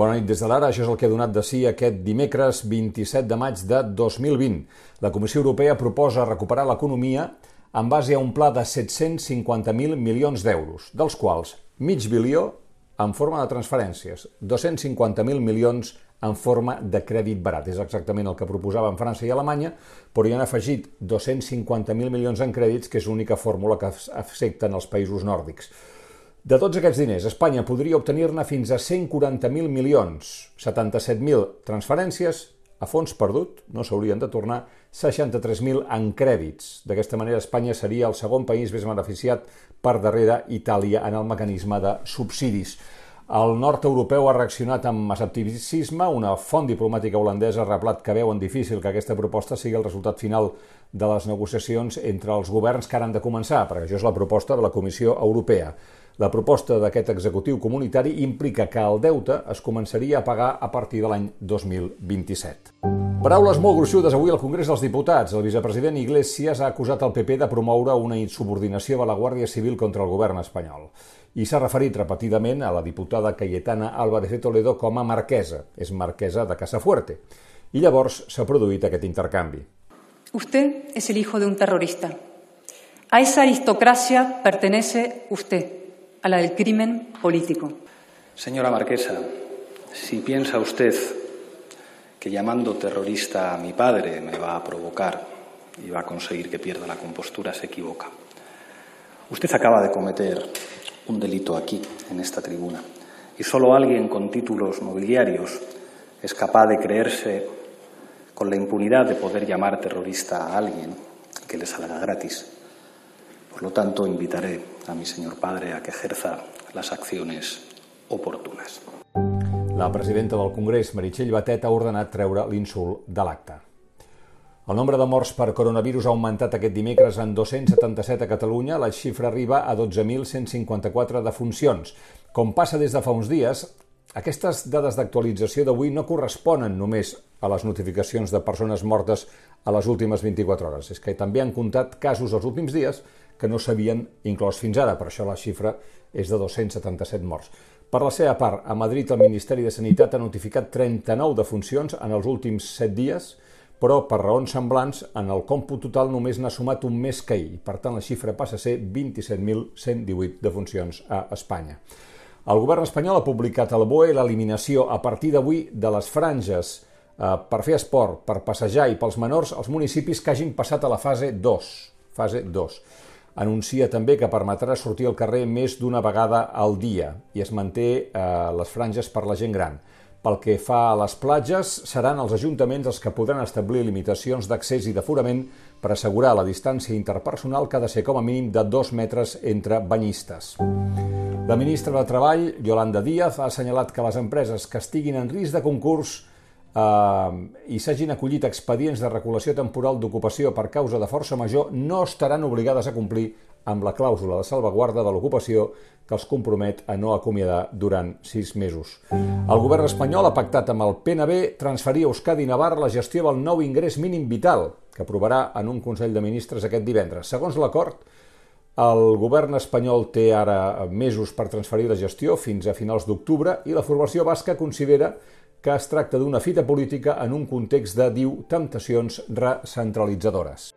Bona nit des de l'ara. Això és el que ha donat de si aquest dimecres 27 de maig de 2020. La Comissió Europea proposa recuperar l'economia en base a un pla de 750.000 milions d'euros, dels quals mig bilió en forma de transferències, 250.000 milions en forma de crèdit barat. És exactament el que proposaven França i Alemanya, però hi han afegit 250.000 milions en crèdits, que és l'única fórmula que afecten els països nòrdics. De tots aquests diners, Espanya podria obtenir-ne fins a 140.000 milions, 77.000 transferències, a fons perdut, no s'haurien de tornar, 63.000 en crèdits. D'aquesta manera, Espanya seria el segon país més beneficiat per darrere Itàlia en el mecanisme de subsidis. El nord europeu ha reaccionat amb escepticisme. Una font diplomàtica holandesa ha reblat que veuen difícil que aquesta proposta sigui el resultat final de les negociacions entre els governs que ara han de començar, perquè això és la proposta de la Comissió Europea. La proposta d'aquest executiu comunitari implica que el deute es començaria a pagar a partir de l'any 2027. Paraules molt gruixudes avui al Congrés dels Diputats. El vicepresident Iglesias ha acusat el PP de promoure una insubordinació de la Guàrdia Civil contra el govern espanyol. I s'ha referit repetidament a la diputada Cayetana Álvarez de Toledo com a marquesa. És marquesa de Casafuerte. I llavors s'ha produït aquest intercanvi. Usted es el hijo de un terrorista. A esa aristocracia pertenece usted, a la del crimen político. Señora Marquesa, si piensa usted que llamando terrorista a mi padre me va a provocar y va a conseguir que pierda la compostura, se equivoca. Usted acaba de cometer un delito aquí, en esta tribuna, y solo alguien con títulos nobiliarios es capaz de creerse con la impunidad de poder llamar terrorista a alguien que le salga gratis. Por lo tanto, invitaré a mi señor padre a que ejerza las acciones oportunas. La presidenta del Congrés, Meritxell Batet, ha ordenat treure l'insult de l'acte. El nombre de morts per coronavirus ha augmentat aquest dimecres en 277 a Catalunya. La xifra arriba a 12.154 defuncions. Com passa des de fa uns dies, aquestes dades d'actualització d'avui no corresponen només a les notificacions de persones mortes a les últimes 24 hores. És que també han comptat casos els últims dies que no s'havien inclòs fins ara. Per això la xifra és de 277 morts. Per la seva part, a Madrid el Ministeri de Sanitat ha notificat 39 defuncions en els últims 7 dies, però per raons semblants, en el còmput total només n'ha sumat un més que ahir. Per tant, la xifra passa a ser 27.118 defuncions a Espanya. El govern espanyol ha publicat al BOE l'eliminació a partir d'avui de les franges eh, per fer esport, per passejar i pels menors als municipis que hagin passat a la fase 2. Fase 2 anuncia també que permetrà sortir al carrer més d'una vegada al dia i es manté eh, les franges per la gent gran. Pel que fa a les platges, seran els ajuntaments els que podran establir limitacions d'accés i d'aforament per assegurar la distància interpersonal que ha de ser com a mínim de dos metres entre banyistes. La ministra de Treball, Yolanda Díaz, ha assenyalat que les empreses que estiguin en risc de concurs eh, i s'hagin acollit expedients de regulació temporal d'ocupació per causa de força major no estaran obligades a complir amb la clàusula de salvaguarda de l'ocupació que els compromet a no acomiadar durant sis mesos. El govern espanyol ha pactat amb el PNB transferir a Euskadi Navarra la gestió del nou ingrés mínim vital, que aprovarà en un Consell de Ministres aquest divendres. Segons l'acord, el govern espanyol té ara mesos per transferir la gestió fins a finals d'octubre i la formació basca considera es tracta d'una fita política en un context de, diu, temptacions recentralitzadores.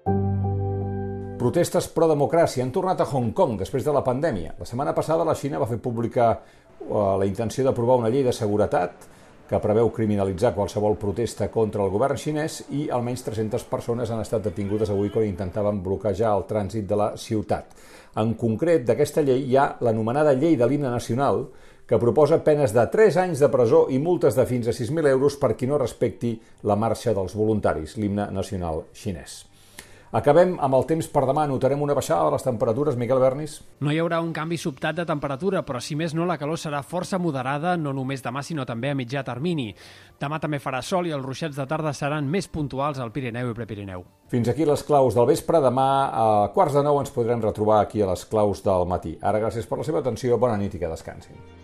Protestes pro-democràcia han tornat a Hong Kong després de la pandèmia. La setmana passada la Xina va fer pública eh, la intenció d'aprovar una llei de seguretat que preveu criminalitzar qualsevol protesta contra el govern xinès i almenys 300 persones han estat detingudes avui quan intentaven bloquejar el trànsit de la ciutat. En concret, d'aquesta llei hi ha l'anomenada llei de l'himne nacional, que proposa penes de 3 anys de presó i multes de fins a 6.000 euros per qui no respecti la marxa dels voluntaris, l'himne nacional xinès. Acabem amb el temps per demà. Notarem una baixada de les temperatures, Miquel Bernis? No hi haurà un canvi sobtat de temperatura, però si més no, la calor serà força moderada, no només demà, sinó també a mitjà termini. Demà també farà sol i els ruixats de tarda seran més puntuals al Pirineu i Prepirineu. Fins aquí les claus del vespre. Demà a quarts de nou ens podrem retrobar aquí a les claus del matí. Ara, gràcies per la seva atenció, bona nit i que descansin.